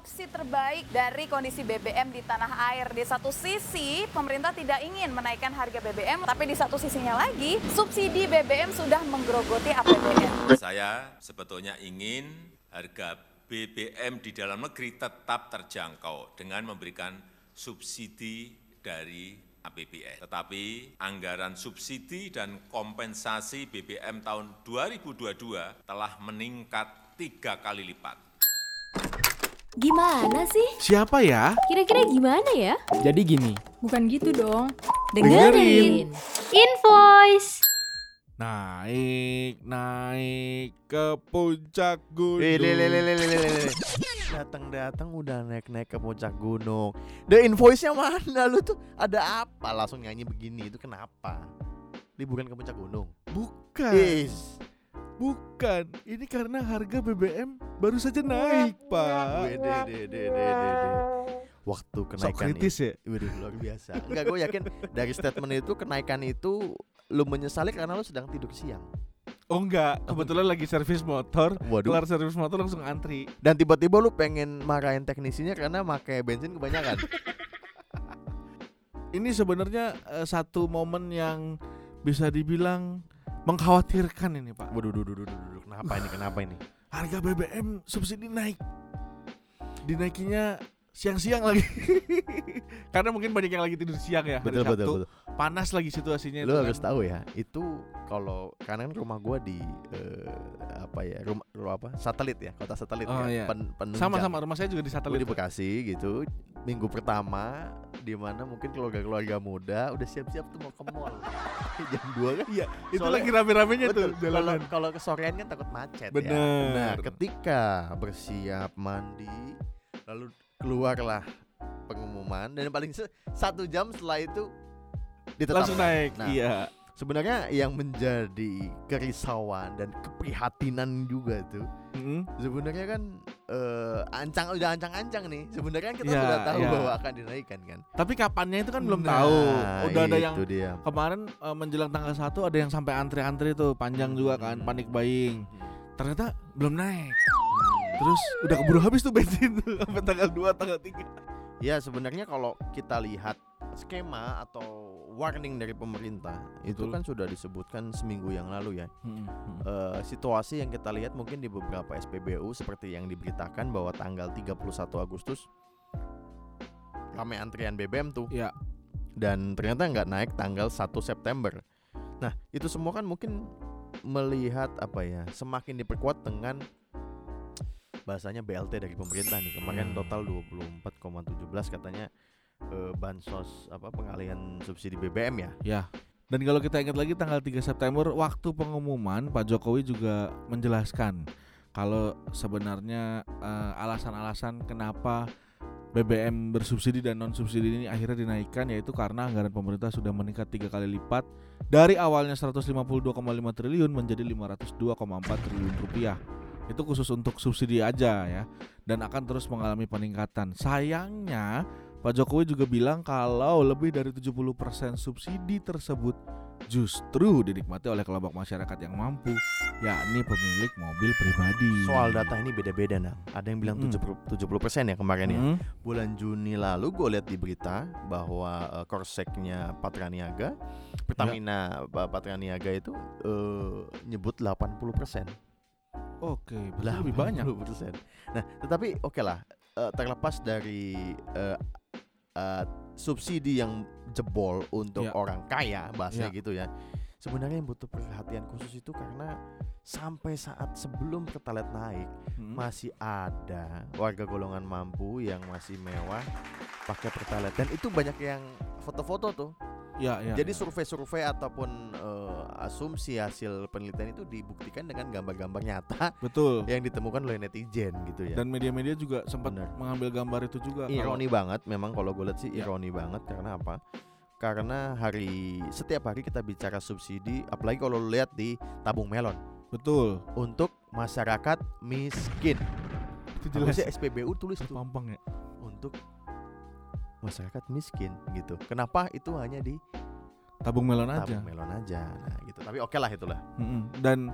opsi terbaik dari kondisi BBM di tanah air. Di satu sisi, pemerintah tidak ingin menaikkan harga BBM, tapi di satu sisinya lagi, subsidi BBM sudah menggerogoti APBN. Saya sebetulnya ingin harga BBM di dalam negeri tetap terjangkau dengan memberikan subsidi dari APBN. Tetapi anggaran subsidi dan kompensasi BBM tahun 2022 telah meningkat tiga kali lipat. Gimana sih? Siapa ya? Kira-kira gimana ya? Jadi gini, Bukan gitu dong. Dengerin. Invoice. naik, naik ke puncak gunung. Datang-datang udah naik-naik ke puncak gunung. The invoice-nya mana lu tuh? Ada apa? Langsung nyanyi begini itu kenapa? Liburan ke puncak gunung. Bukan, Is. Bukan. Ini karena harga BBM baru saja naik, Pak. Wede, de, de, de, de, de. Waktu Sok kenaikan kritis ya? Waduh, luar biasa. Enggak, gue yakin dari statement itu kenaikan itu lu menyesali karena lu sedang tidur siang. Oh enggak, kebetulan lagi servis motor. Waduh. Kelar servis motor langsung antri. Dan tiba-tiba lu pengen marahin teknisinya karena pakai bensin kebanyakan. Ini sebenarnya eh, satu momen yang bisa dibilang mengkhawatirkan ini, Pak. Waduh, duh, duh, duh, duh, kenapa ini? Kenapa ini? Harga BBM subsidi naik. Dinaikinya siang-siang lagi. Karena mungkin banyak yang lagi tidur siang ya hari Betul, Sabtu. betul, betul. Panas lagi situasinya Lu itu harus kan. tahu ya, itu kalau karena kan rumah gua di eh, apa ya, rumah, rumah apa? Satelit ya, kota satelit Oh, ya. iya. Pen- penunjang. Sama-sama rumah saya juga di Gua satelit. di Bekasi gitu. Minggu pertama di mana mungkin keluarga-keluarga muda udah siap-siap tuh mau ke mall. Jam 2 kan? Iya, itu Soalnya- lagi rame-ramenya tuh jalanan. kalau kesorean kan takut macet ya. Bener. Nah, ketika bersiap mandi lalu keluarlah pengumuman dan paling satu jam setelah itu ditetapkan. Langsung naik. Nah, iya. Sebenarnya yang menjadi kerisauan dan keprihatinan juga tuh Mm-mm. sebenarnya kan eh, ancang udah ancang-ancang nih. Sebenarnya kan kita Iya, sudah tahu iya. bahwa akan dinaikkan kan. Tapi kapannya itu kan belum Nah, tahu. Udah ada yang itu dia. kemarin eh, menjelang tanggal 1 ada yang sampai antri-antri tuh panjang juga kan, Hmm. panik buying. Ternyata belum naik. Terus udah keburu habis tuh bensin tuh sampai tanggal 2, tanggal 3. Ya sebenarnya kalau kita lihat skema atau warning dari pemerintah itu Betul. kan sudah disebutkan seminggu yang lalu ya. Eh, situasi yang kita lihat mungkin di beberapa SPBU seperti yang diberitakan bahwa tanggal 31 Agustus ramai antrian BBM tuh Ya, dan ternyata nggak naik tanggal 1 September. Nah itu semua kan mungkin melihat apa ya semakin diperkuat dengan bahasanya BLT dari pemerintah nih kemarin Hmm. total 24,17 katanya eh, bansos apa pengalihan subsidi BBM ya. ya. Dan kalau kita ingat lagi tanggal 3 September waktu pengumuman Pak Jokowi juga menjelaskan kalau sebenarnya eh, alasan-alasan kenapa BBM bersubsidi dan non subsidi ini akhirnya dinaikkan yaitu karena anggaran pemerintah sudah meningkat tiga kali lipat dari awalnya 152,5 triliun menjadi 502,4 triliun rupiah. Itu khusus untuk subsidi aja ya dan akan terus mengalami peningkatan. Sayangnya Pak Jokowi juga bilang kalau lebih dari 70% subsidi tersebut justru dinikmati oleh kelompok masyarakat yang mampu, yakni pemilik mobil pribadi. Soal data ini beda-beda nah. Ada yang bilang Hmm. 70 70% ya kemarin ya. Hmm, Bulan Juni lalu gue lihat di berita bahwa eh, korseknya Patraniaga, Pertamina Pak Patraniaga itu eh, nyebut 80%. Oke, berarti lebih banyak. 80%. Nah, tetapi oke lah eh, terlepas dari eh, eh, subsidi yang jebol untuk Ya. orang kaya bahasanya Ya. gitu ya. Sebenarnya yang butuh perhatian khusus itu karena sampai saat sebelum pertalite naik Hmm. masih ada warga golongan mampu yang masih mewah pakai pertalite dan itu banyak yang foto-foto tuh. Ya, ya. Jadi ya. survei-survei ataupun eh, asumsi hasil penelitian itu dibuktikan dengan gambar-gambar nyata betul. yang ditemukan oleh netizen gitu ya. Dan media-media juga sempat Benar. mengambil gambar itu juga. kalau- ironi banget memang kalau gue lihat sih Ya. ironi banget karena apa? Karena hari setiap hari kita bicara subsidi, apalagi kalau lihat di tabung melon Betul. untuk masyarakat miskin. Itu jelas. Harusnya SPBU tulis tuh Terpampang ya. untuk masyarakat miskin gitu. Kenapa itu hanya di Tabung melon aja. tabung melon aja? Nah gitu. Tapi oke lah itulah. Mm-mm. Dan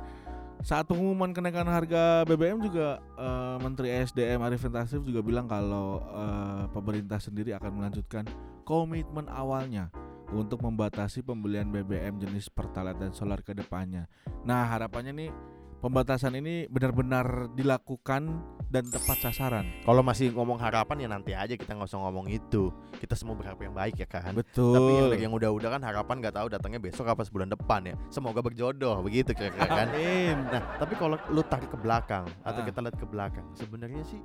saat pengumuman kenaikan harga BBM juga eh, Menteri SDM Arifin Tasrif juga bilang kalau eh, pemerintah sendiri akan melanjutkan komitmen awalnya untuk membatasi pembelian BBM jenis Pertalite dan solar ke depannya. Nah, harapannya nih pembatasan ini benar-benar dilakukan dan tepat sasaran. Kalau masih ngomong harapan ya nanti aja kita nggak usah ngomong itu. Kita semua berharap yang baik ya kan. Betul. Tapi yang udah-udah kan harapan nggak tahu datangnya besok apa sebulan depan ya. Semoga berjodoh begitu kira-kira kan. Amin. Nah, tapi kalau lu tarik ke belakang atau Ah. kita lihat ke belakang, sebenarnya sih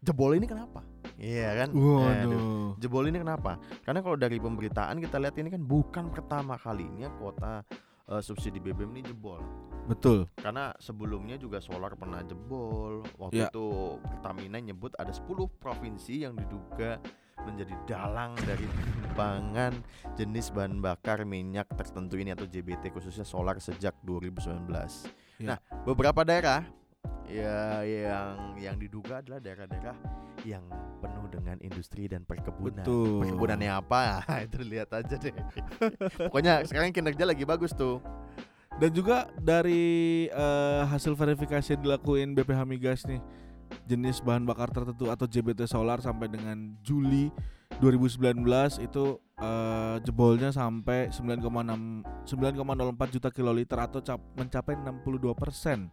jebol ini kenapa? Iya kan? Aduh. Waduh. Jebol ini kenapa? Karena kalau dari pemberitaan kita lihat ini kan bukan pertama kalinya kuota eh, subsidi BBM ini jebol. Betul. Karena sebelumnya juga solar pernah jebol. Waktu Ya. itu Pertamina nyebut ada 10 provinsi yang diduga menjadi dalang dari pengembangan jenis bahan bakar minyak tertentu ini atau JBT khususnya solar sejak 2019. Ya. Nah, beberapa daerah ya yang yang diduga adalah daerah-daerah yang penuh dengan industri dan perkebunan. Betul. Perkebunannya apa? itu lihat aja deh. Pokoknya sekarang kinerja lagi bagus tuh. Dan juga dari eh, hasil verifikasi yang dilakuin BPH Migas nih jenis bahan bakar tertentu atau JBT solar sampai dengan Juli 2019 itu eh, jebolnya sampai 9,6 9,04 juta kiloliter atau cap- mencapai 62 persen.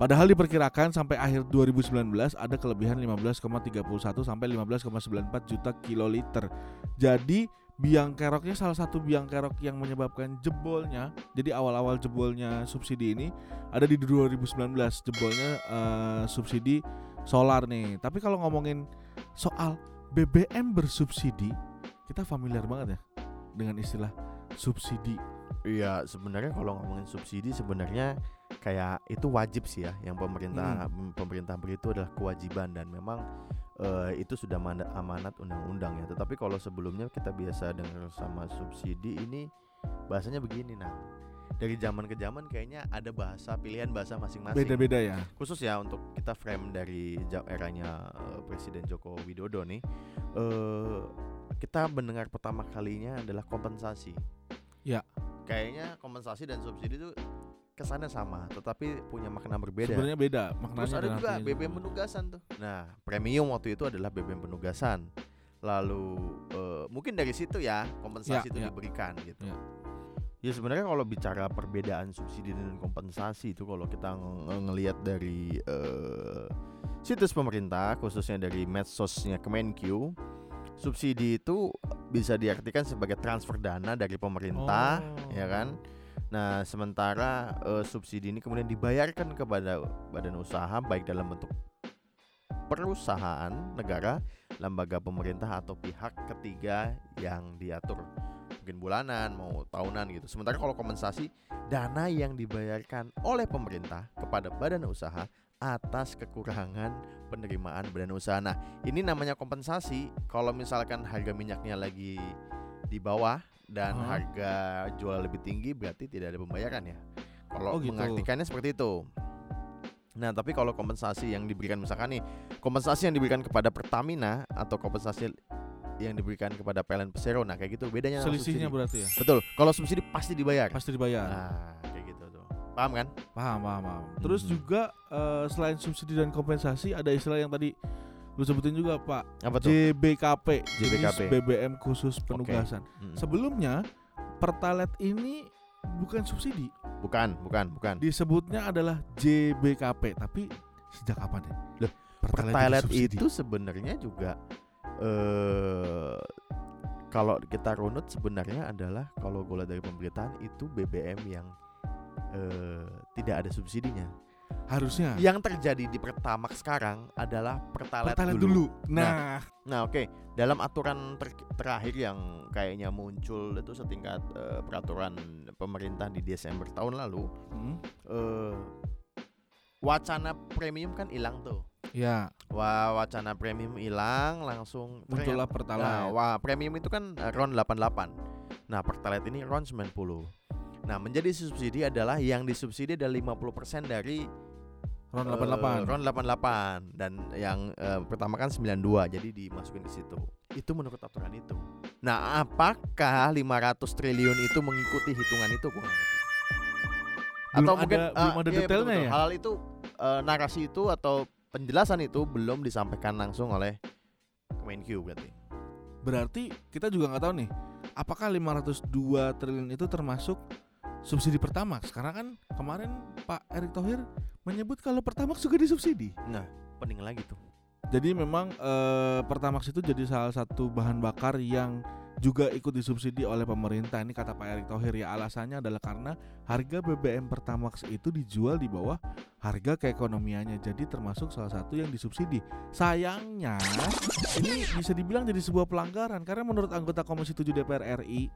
Padahal diperkirakan sampai akhir 2019 ada kelebihan 15,31 sampai 15,94 juta kiloliter. Jadi biang keroknya salah satu biang kerok yang menyebabkan jebolnya jadi awal-awal jebolnya subsidi ini ada di 2019 jebolnya eh, subsidi solar nih. Tapi kalau ngomongin soal BBM bersubsidi kita familiar banget ya dengan istilah subsidi. Iya, sebenarnya kalau ngomongin subsidi sebenarnya kayak itu wajib sih ya yang pemerintah Hmm. pemerintah beri itu adalah kewajiban dan memang eh, itu sudah mandat amanat undang-undang ya. Tetapi kalau sebelumnya kita biasa dengar sama subsidi ini bahasanya begini nah. Dari zaman ke zaman kayaknya ada bahasa pilihan bahasa masing-masing. beda-beda ya Khusus ya untuk kita frame dari eranya eh, Presiden Joko Widodo nih. eh kita mendengar pertama kalinya adalah kompensasi. Ya. Kayaknya kompensasi dan subsidi itu kesannya sama, tetapi punya makna berbeda. sebenarnya beda maknanya Terus ada juga artinya BBM penugasan tuh. Nah, premium waktu itu adalah BBM penugasan. Lalu eh, mungkin dari situ ya kompensasi Ya, itu ya. diberikan gitu. Ya. Ya sebenarnya kalau bicara perbedaan subsidi dan kompensasi itu kalau kita ng- ngelihat dari eh, situs pemerintah khususnya dari medsosnya Kemenq, subsidi itu bisa diartikan sebagai transfer dana dari pemerintah, Oh. ya kan? Nah, sementara eh, subsidi ini kemudian dibayarkan kepada badan usaha baik dalam bentuk perusahaan negara, lembaga pemerintah atau pihak ketiga yang diatur mungkin bulanan mau tahunan gitu. Sementara kalau kompensasi dana yang dibayarkan oleh pemerintah kepada badan usaha atas kekurangan penerimaan badan usaha. Nah, ini namanya kompensasi kalau misalkan harga minyaknya lagi di bawah dan Hah? harga jual lebih tinggi berarti tidak ada pembayaran ya. Kalau Oh, gitu. mengartikannya seperti itu. Nah, tapi kalau kompensasi yang diberikan misalkan nih, kompensasi yang diberikan kepada Pertamina atau kompensasi yang diberikan kepada PLN Persero, nah kayak gitu bedanya selisihnya berarti ya Betul. Kalau subsidi pasti dibayar. pasti dibayar Nah, kayak gitu tuh. Paham kan? paham paham paham terus Mhm. juga eh, selain subsidi dan kompensasi ada istilah yang tadi lu sebutin juga pak Apa tuh? JBKP, jenis JBKP. BBM khusus penugasan. Mm. Sebelumnya Pertalite ini bukan subsidi, Bukan, bukan, bukan. disebutnya adalah JBKP. Tapi sejak kapan ya? Loh, Pertalite, Pertalite disubsidi? itu sebenarnya juga eh kalau kita runut sebenarnya adalah kalau gue lihat dari pemberitaan itu BBM yang eh tidak ada subsidinya. Harusnya Yang terjadi di Pertamax sekarang adalah Pertalite, Pertalite dulu. dulu. Nah, Nah, oke. Dalam aturan ter- terakhir yang kayaknya muncul itu setingkat eh, peraturan pemerintah di Desember tahun lalu, hmm, eh wacana premium kan hilang tuh. ya Wah, wacana premium hilang langsung muncullah Pertalite. Nah, wah, premium itu kan eh, RON 88. Nah, Pertalite ini RON 90. Nah, menjadi subsidi adalah yang disubsidi adalah 50% dari Ron eh, 88. RON 88 dan yang eh, pertama kan 92 jadi dimasukin ke situ. Itu menurut aturan itu. Nah, apakah 500 triliun itu mengikuti hitungan itu gua ngerti. atau Belum mungkin ada- belum ah, ada iya, detailnya betul-betul. ya? Hal itu eh, narasi itu atau penjelasan itu belum disampaikan langsung oleh Kemenkyu berarti. Berarti kita juga nggak tahu nih, apakah 502 triliun itu termasuk subsidi Pertamax? Karena kan kemarin Pak Erick Thohir menyebut kalau Pertamax juga disubsidi. Nah, pening lagi tuh. Jadi memang eh, Pertamax itu jadi salah satu bahan bakar yang juga ikut disubsidi oleh pemerintah. Ini kata Pak Erick Thohir ya alasannya adalah karena harga BBM Pertamax itu dijual di bawah harga keekonomiannya. Jadi termasuk salah satu yang disubsidi. Sayangnya ini bisa dibilang jadi sebuah pelanggaran karena menurut anggota Komisi 7 DPR RI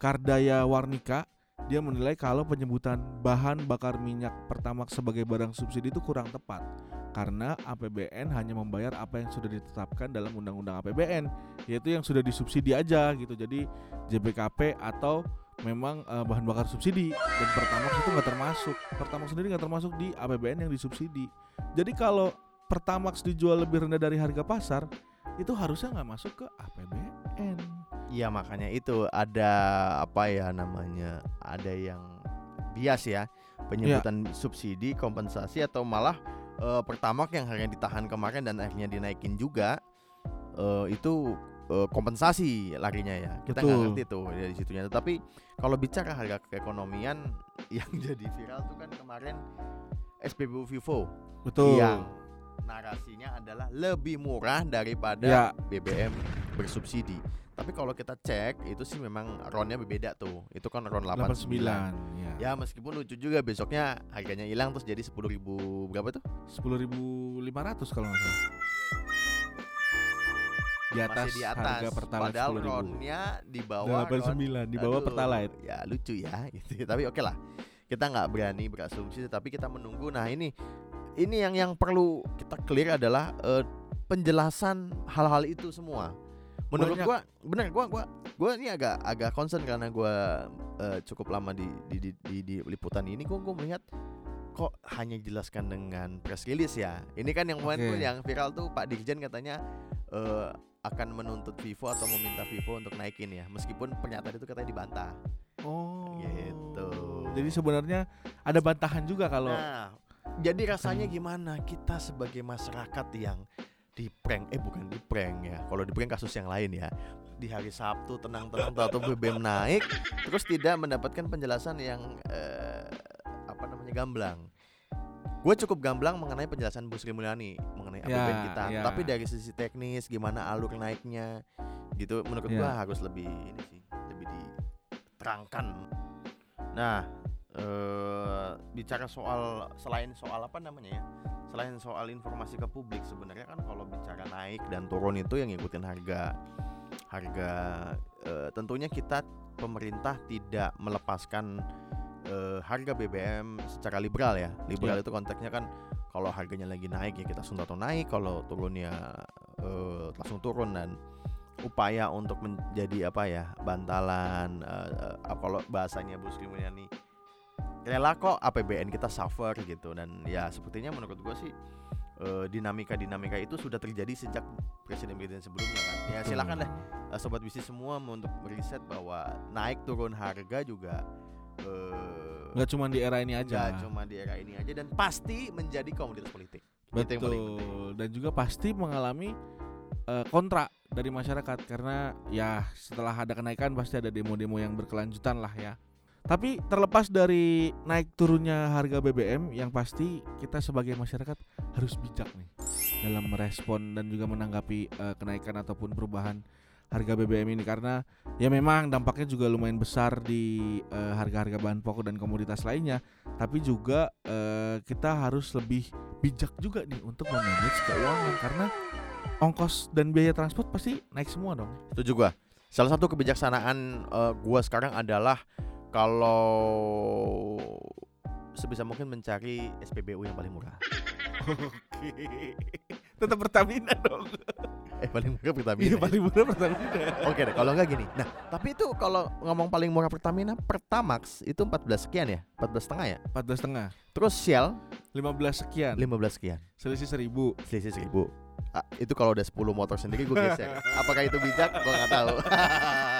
Kardaya Warnika dia menilai kalau penyebutan bahan bakar minyak Pertamax sebagai barang subsidi itu kurang tepat karena APBN hanya membayar apa yang sudah ditetapkan dalam undang-undang APBN yaitu yang sudah disubsidi aja gitu. Jadi JBKP atau memang eh, bahan bakar subsidi dan Pertamax itu nggak termasuk. Pertamax sendiri nggak termasuk di APBN yang disubsidi. Jadi kalau Pertamax dijual lebih rendah dari harga pasar itu harusnya nggak masuk ke APBN Iya makanya itu ada apa ya namanya ada yang bias ya penyebutan subsidi kompensasi atau malah eh, pertamax yang harganya ditahan kemarin dan akhirnya dinaikin juga eh, itu eh, kompensasi larinya ya. Kita nggak ngerti tuh dari situnya. Tapi kalau bicara harga keekonomian yang jadi viral tuh kan kemarin SPBU Vivo betul. yang narasinya adalah lebih murah daripada ya BBM bersubsidi. Tapi kalau kita cek itu sih memang ronnya berbeda tuh. Itu kan ron 89 89. ya Ya meskipun lucu juga besoknya harganya hilang terus jadi 10.000 berapa tuh? 10.500 kalau nggak salah di atas, Masih di atas. harga pertalite Padahal 10.000 ronnya di bawah ron 89 di bawah pertalite Ya lucu ya gitu. Tapi oke lah. Kita nggak berani berasumsi tapi kita menunggu. Nah, ini ini yang yang perlu kita clear adalah eh, penjelasan hal-hal itu semua. Menurut Banyak. gua benar gua gua gua ini agak agak concern karena gua eh, cukup lama di di, di di di liputan ini gua gua melihat kok hanya dijelaskan dengan press release ya. Ini kan yang kemarin tuh yang viral tuh Pak Dirjen katanya eh, akan menuntut Vivo atau meminta Vivo untuk naikin ya, meskipun pernyataan itu katanya dibantah. oh Gitu. jadi sebenarnya ada bantahan juga kalau Nah, jadi rasanya Hmm. gimana kita sebagai masyarakat yang di prank eh bukan di prank ya. Kalau di prank kasus yang lain ya. Di hari Sabtu tenang-tenang atau BBM naik terus tidak mendapatkan penjelasan yang eh, apa namanya gamblang. Gue cukup gamblang mengenai penjelasan Bu Sri Mulyani mengenai Ya, APBN kita. ya. Tapi dari sisi teknis gimana alur naiknya gitu menurut Ya. gua harus lebih ini sih, lebih diterangkan. Nah, eh bicara soal selain soal apa namanya ya? Selain soal informasi ke publik sebenarnya kan kalau bicara naik dan turun itu yang ngikutin harga harga eh, tentunya kita pemerintah tidak melepaskan eh, harga BBM secara liberal ya. Liberal Ya. itu konteksnya kan kalau harganya lagi naik ya kita langsung tahu naik, kalau turunnya eh, langsung turun dan upaya untuk menjadi apa ya bantalan eh, eh, kalau bahasanya Bu Sri Mulyani rela kok APBN kita suffer gitu. Dan ya sepertinya menurut gue sih eh, dinamika-dinamika itu sudah terjadi sejak presiden-presiden sebelumnya kan? Ya silakan deh eh, sobat bisnis semua untuk meriset bahwa naik turun harga juga eh, nggak cuma di era ini aja. nggak cuma di era ini aja dan pasti menjadi komoditas politik. Betul. dan juga pasti mengalami eh, kontra dari masyarakat. Karena ya setelah ada kenaikan pasti ada demo-demo yang berkelanjutan lah ya tapi terlepas dari naik turunnya harga BBM yang pasti kita sebagai masyarakat harus bijak nih dalam merespon dan juga menanggapi eh, kenaikan ataupun perubahan harga BBM ini karena ya memang dampaknya juga lumayan besar di eh, harga-harga bahan pokok dan komoditas lainnya tapi juga eh, kita harus lebih bijak juga nih untuk memanage keuangan karena ongkos dan biaya transport pasti naik semua dong. Setuju gua. Salah satu kebijaksanaan eh, gua sekarang adalah kalau sebisa mungkin mencari SPBU yang paling murah. Oke. Tetap Pertamina dong. Eh paling murah Pertamina. Iya ya? paling murah Pertamina. Oke deh, kalau enggak gini. Nah, tapi itu kalau ngomong paling murah Pertamina, Pertamax itu 14 sekian ya? 14 setengah ya? 14 setengah, Terus Shell 15 sekian, 15 sekian. selisih 1000. Selisih 1000. Ah, itu kalau udah 10 motor sendiri gue geser. Apakah itu bijak? Gue nggak tahu.